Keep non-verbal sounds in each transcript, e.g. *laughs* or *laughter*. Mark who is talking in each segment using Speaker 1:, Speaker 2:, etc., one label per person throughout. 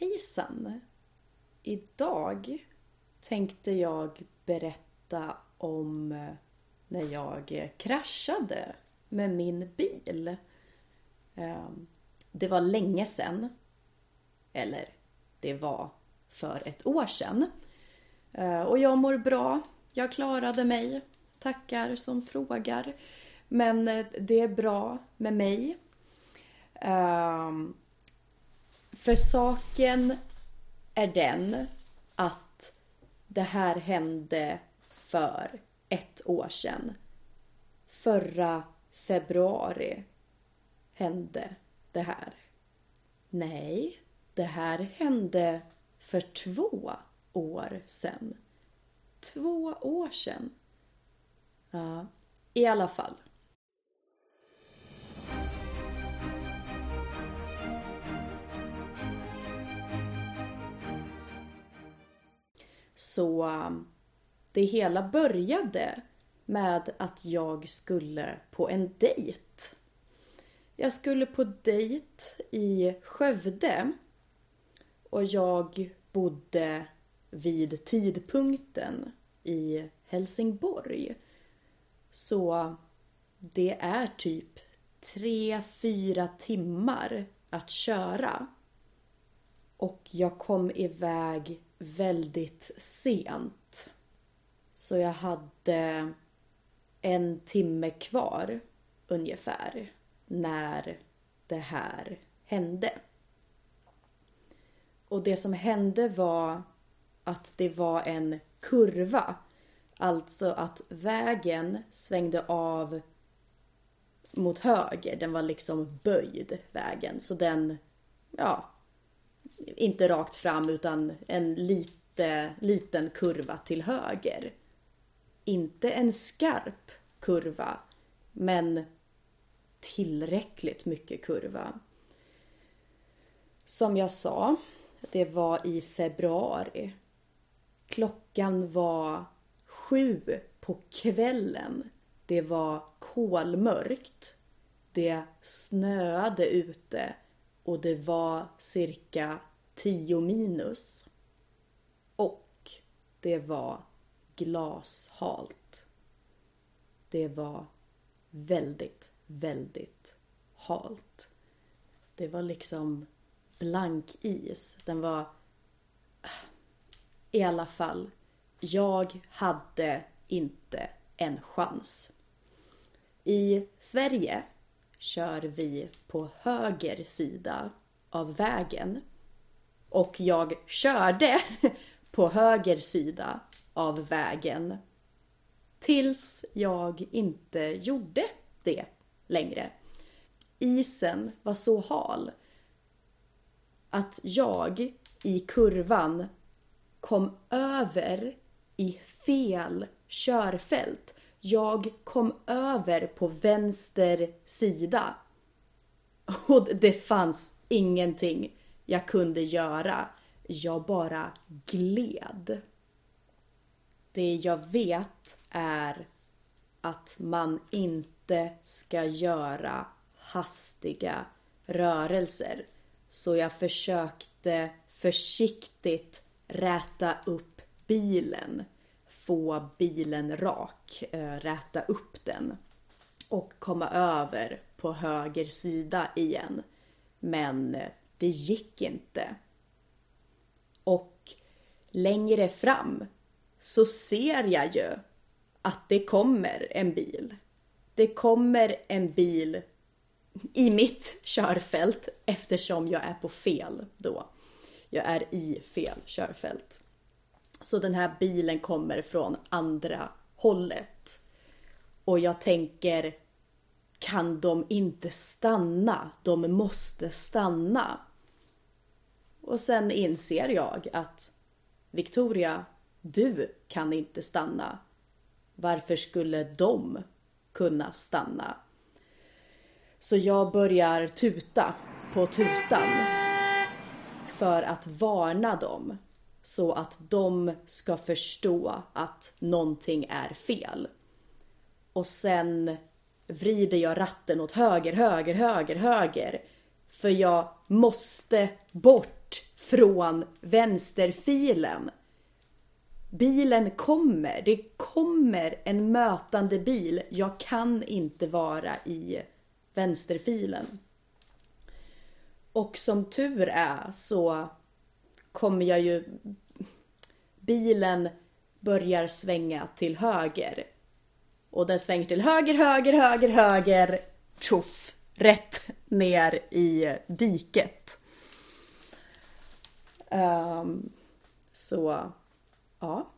Speaker 1: Hejsan! Idag tänkte jag berätta om eh, när jag eh, kraschade med min bil. Ehm, det var länge sedan. Eller, det var för ett år sedan. Eh, och jag mår bra. Jag klarade mig. Tackar som frågar. Men det är bra med mig. Ehm, för saken är den att det här hände för ett år sedan. Förra februari hände det här. Nej, det här hände för två år sedan. Två år sedan. Ja, i alla fall. Så um, det hela började med att jag skulle på en dejt. Jag skulle på dejt i Skövde och jag bodde vid tidpunkten i Helsingborg. Så det är typ tre fyra timmar att köra. Och jag kom iväg väldigt sent. Så jag hade en timme kvar ungefär när det här hände. Och det som hände var att det var en kurva. Alltså att vägen svängde av mot höger. Den var liksom böjd vägen. Så den, ja, inte rakt fram utan en lite, liten kurva till höger. Inte en skarp kurva, men tillräckligt mycket kurva. Som jag sa, det var i februari. Klockan var sju på kvällen. Det var kolmörkt. Det snöade ute och det var cirka 10 minus. Och det var glashalt. Det var väldigt, väldigt halt. Det var liksom blank is. Den var... I alla fall, jag hade inte en chans. I Sverige kör vi på höger sida av vägen och jag körde *laughs* på höger sida av vägen tills jag inte gjorde det längre. Isen var så hal att jag i kurvan kom över i fel körfält. Jag kom över på vänster sida. Och det fanns ingenting jag kunde göra. Jag bara gled. Det jag vet är att man inte ska göra hastiga rörelser. Så jag försökte försiktigt räta upp bilen. Få bilen rak, eh, räta upp den. Och komma över på höger sida igen. Men eh, det gick inte. Och längre fram så ser jag ju att det kommer en bil. Det kommer en bil i mitt körfält eftersom jag är på fel då. Jag är i fel körfält. Så den här bilen kommer från andra hållet. Och jag tänker, kan de inte stanna? De måste stanna. Och sen inser jag att Victoria, du kan inte stanna. Varför skulle de kunna stanna? Så jag börjar tuta på tutan för att varna dem så att de ska förstå att någonting är fel. Och sen vrider jag ratten åt höger, höger, höger, höger. För jag måste bort från vänsterfilen. Bilen kommer, det kommer en mötande bil. Jag kan inte vara i vänsterfilen. Och som tur är så kommer jag ju... Bilen börjar svänga till höger. Och den svänger till höger, höger, höger, höger. Tjoff! Rätt ner i diket. Um, så, ja.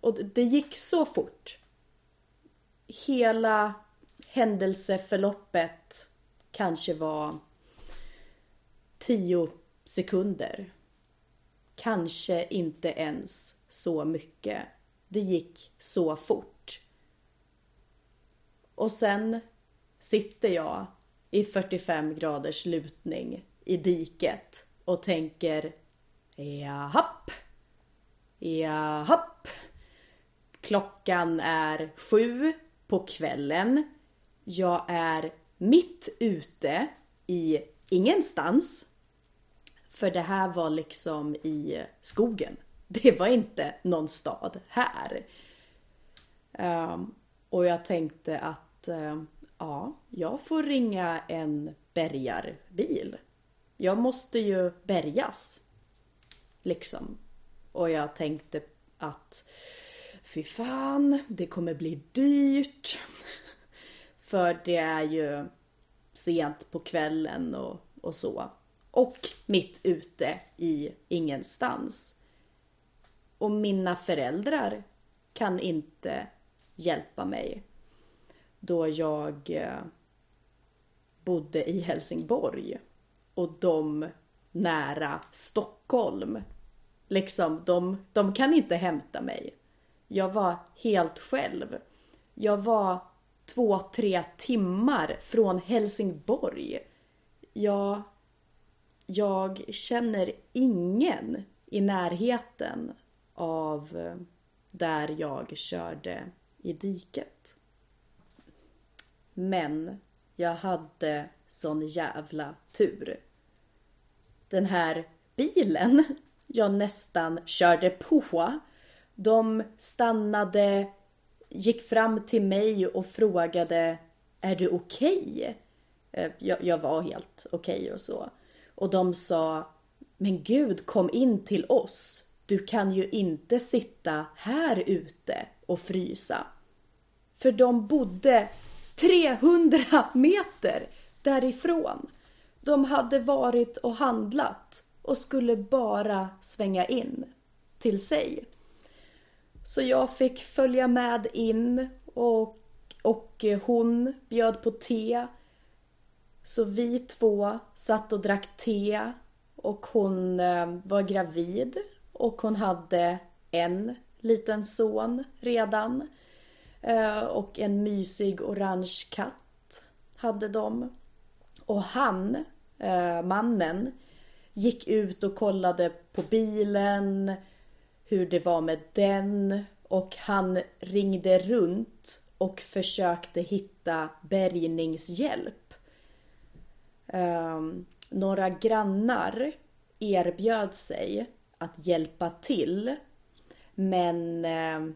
Speaker 1: Och det gick så fort. Hela händelseförloppet kanske var tio sekunder. Kanske inte ens så mycket. Det gick så fort. Och sen sitter jag i 45 graders lutning i diket och tänker jahapp, jahapp. Klockan är sju på kvällen. Jag är mitt ute i ingenstans. För det här var liksom i skogen. *laughs* Det var inte någon stad här. Um, och jag tänkte att uh, ja, jag får ringa en bärgarbil. Jag måste ju bärgas. Liksom. Och jag tänkte att fy fan, det kommer bli dyrt. *laughs* För det är ju sent på kvällen och, och så. Och mitt ute i ingenstans. Och mina föräldrar kan inte hjälpa mig. Då jag eh, bodde i Helsingborg. Och de nära Stockholm. Liksom, de, de kan inte hämta mig. Jag var helt själv. Jag var två, tre timmar från Helsingborg. Jag, jag känner ingen i närheten av eh, där jag körde i diket. Men jag hade sån jävla tur. Den här bilen jag nästan körde på. De stannade, gick fram till mig och frågade Är du okej? Okay? Jag, jag, var helt okej okay och så. Och de sa Men gud, kom in till oss. Du kan ju inte sitta här ute och frysa. För de bodde 300 meter därifrån. De hade varit och handlat och skulle bara svänga in till sig. Så jag fick följa med in och, och hon bjöd på te. Så vi två satt och drack te och hon eh, var gravid och hon hade en liten son redan. Eh, och en mysig orange katt hade de. Och han, eh, mannen, gick ut och kollade på bilen, hur det var med den. Och han ringde runt och försökte hitta bärgningshjälp. Eh, några grannar erbjöd sig att hjälpa till. Men eh,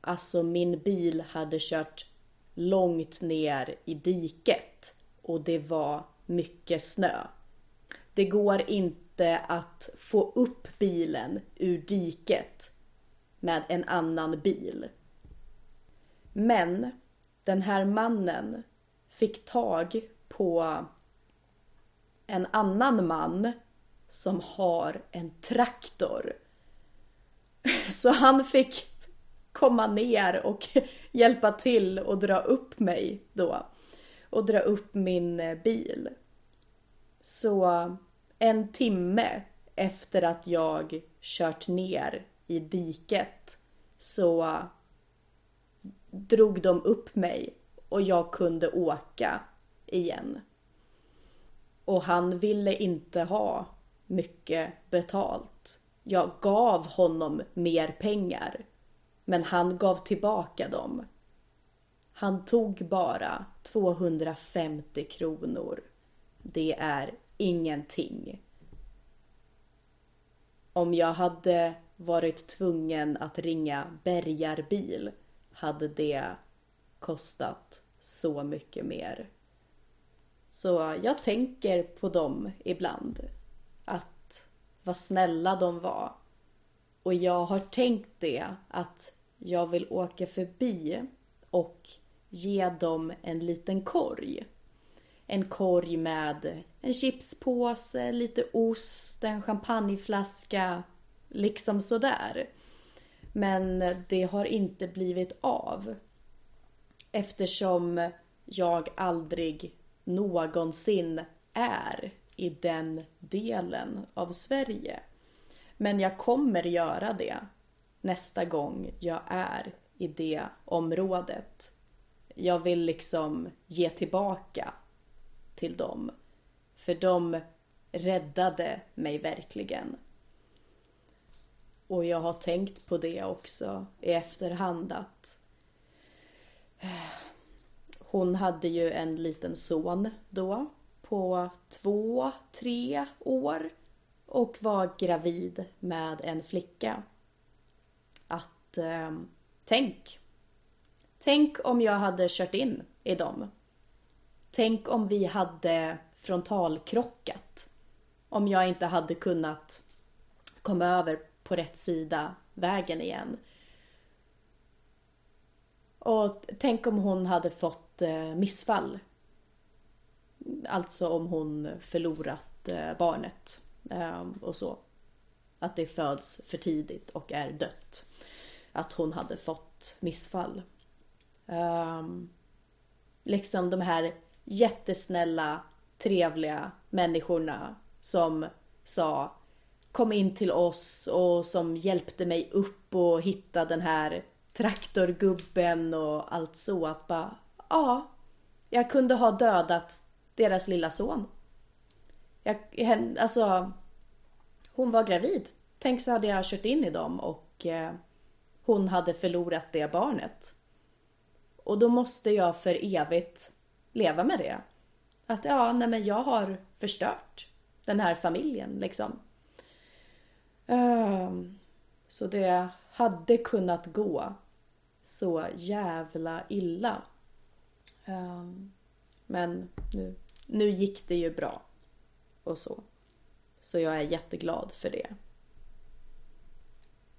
Speaker 1: alltså min bil hade kört långt ner i diket och det var mycket snö. Det går inte att få upp bilen ur diket med en annan bil. Men den här mannen fick tag på en annan man som har en traktor. Så han fick komma ner och hjälpa till och dra upp mig då. Och dra upp min eh, bil. Så en timme efter att jag kört ner i diket så drog de upp mig och jag kunde åka igen. Och han ville inte ha mycket betalt. Jag gav honom mer pengar. Men han gav tillbaka dem. Han tog bara 250 kronor. Det är ingenting. om jag hade varit tvungen att ringa bärgarbil hade det kostat så mycket mer. Så jag tänker på dem ibland. Att vad snälla de var. Och jag har tänkt det att jag vill åka förbi och ge dem en liten korg. En korg med en chipspåse, lite ost, en champagneflaska, liksom sådär. Men det har inte blivit av. Eftersom jag aldrig någonsin är i den delen av Sverige. Men jag kommer göra det nästa gång jag är i det området. Jag vill liksom ge tillbaka till dem. För de räddade mig verkligen. Och jag har tänkt på det också i efterhand att eh, hon hade ju en liten son då på två, tre år och var gravid med en flicka. Att eh, tänk. Tänk om jag hade kört in i dem. Tänk om vi hade frontalkrockat. Om jag inte hade kunnat komma över på rätt sida vägen igen. Och tänk om hon hade fått eh, missfall. Alltså om hon förlorat eh, barnet eh, och så. Att det föds för tidigt och är dött. Att hon hade fått missfall. Um, liksom de här jättesnälla, trevliga människorna som sa kom in till oss och som hjälpte mig upp och hitta den här traktorgubben och allt så. Att bara, ja, jag kunde ha dödat deras lilla son. Jag, alltså, hon var gravid. Tänk så hade jag kört in i dem och eh, hon hade förlorat det barnet. Och då måste jag för evigt leva med det. Att ja, nej men jag har förstört den här familjen liksom. Um, så det hade kunnat gå så jävla illa. Um, men nu, nu gick det ju bra. Och så. Så jag är jätteglad för det.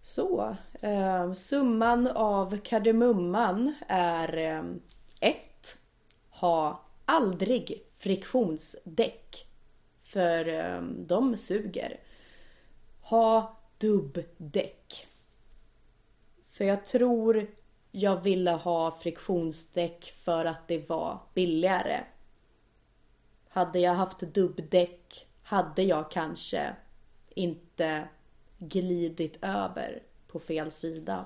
Speaker 1: Så, eh, summan av kardemumman är ehm, 1. Eh, ha aldrig friktionsdäck. För eh, de suger. Ha dubbdäck. För jag tror jag ville ha friktionsdäck för att det var billigare. Hade jag haft dubbdäck hade jag kanske inte glidit över på fel sida.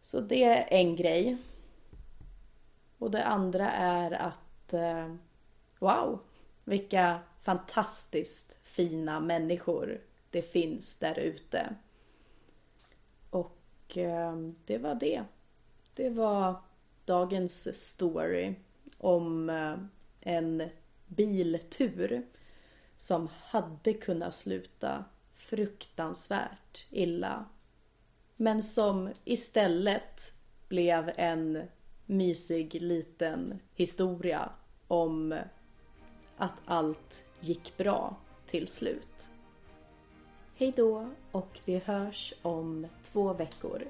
Speaker 1: Så det är en grej. Och det andra är att eh, wow, vilka fantastiskt fina människor det finns där ute. Och eh, det var det. Det var dagens story om eh, en biltur som hade kunnat sluta fruktansvärt illa. Men som istället blev en mysig liten historia om att allt gick bra till slut. Hej då och vi hörs om två veckor.